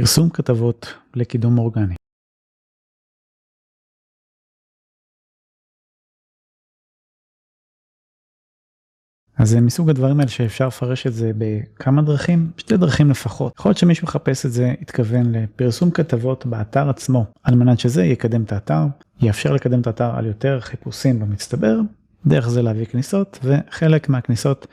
פרסום כתבות לקידום אורגני. אז זה מסוג הדברים האלה שאפשר לפרש את זה בכמה דרכים, שתי דרכים לפחות. יכול להיות שמישהו מחפש את זה, התכוון לפרסום כתבות באתר עצמו, על מנת שזה יקדם את האתר, יאפשר לקדם את האתר על יותר חיפושים במצטבר, דרך זה להביא כניסות, וחלק מהכניסות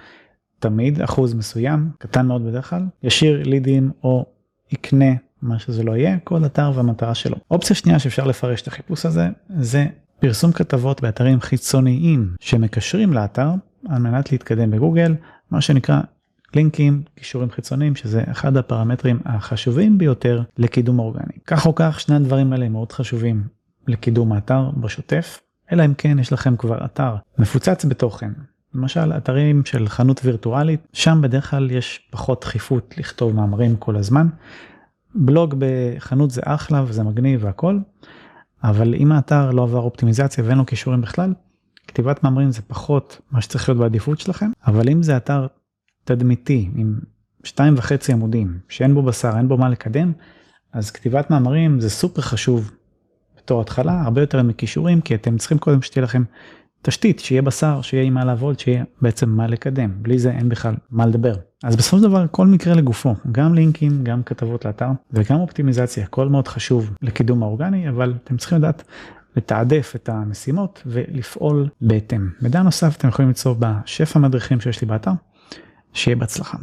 תמיד, אחוז מסוים, קטן מאוד בדרך כלל, ישאיר לידים או יקנה מה שזה לא יהיה, כל אתר והמטרה שלו. אופציה שנייה שאפשר לפרש את החיפוש הזה, זה פרסום כתבות באתרים חיצוניים שמקשרים לאתר. על מנת להתקדם בגוגל, מה שנקרא לינקים, קישורים חיצוניים, שזה אחד הפרמטרים החשובים ביותר לקידום אורגני. כך או כך, שני הדברים האלה מאוד חשובים לקידום האתר בשוטף, אלא אם כן יש לכם כבר אתר מפוצץ בתוכן. למשל אתרים של חנות וירטואלית, שם בדרך כלל יש פחות דחיפות לכתוב מאמרים כל הזמן. בלוג בחנות זה אחלה וזה מגניב והכל, אבל אם האתר לא עבר אופטימיזציה ואין לו קישורים בכלל, כתיבת מאמרים זה פחות מה שצריך להיות בעדיפות שלכם, אבל אם זה אתר תדמיתי עם שתיים וחצי עמודים שאין בו בשר, אין בו מה לקדם, אז כתיבת מאמרים זה סופר חשוב בתור התחלה, הרבה יותר מכישורים, כי אתם צריכים קודם שתהיה לכם תשתית, שיהיה בשר, שיהיה עם מה לעבוד, שיהיה בעצם מה לקדם, בלי זה אין בכלל מה לדבר. אז בסופו של דבר כל מקרה לגופו, גם לינקים, גם כתבות לאתר וגם אופטימיזציה, הכל מאוד חשוב לקידום האורגני, אבל אתם צריכים לדעת לתעדף את המשימות ולפעול בהתאם. מידע נוסף אתם יכולים למצוא בשפע מדריכים שיש לי באתר, שיהיה בהצלחה.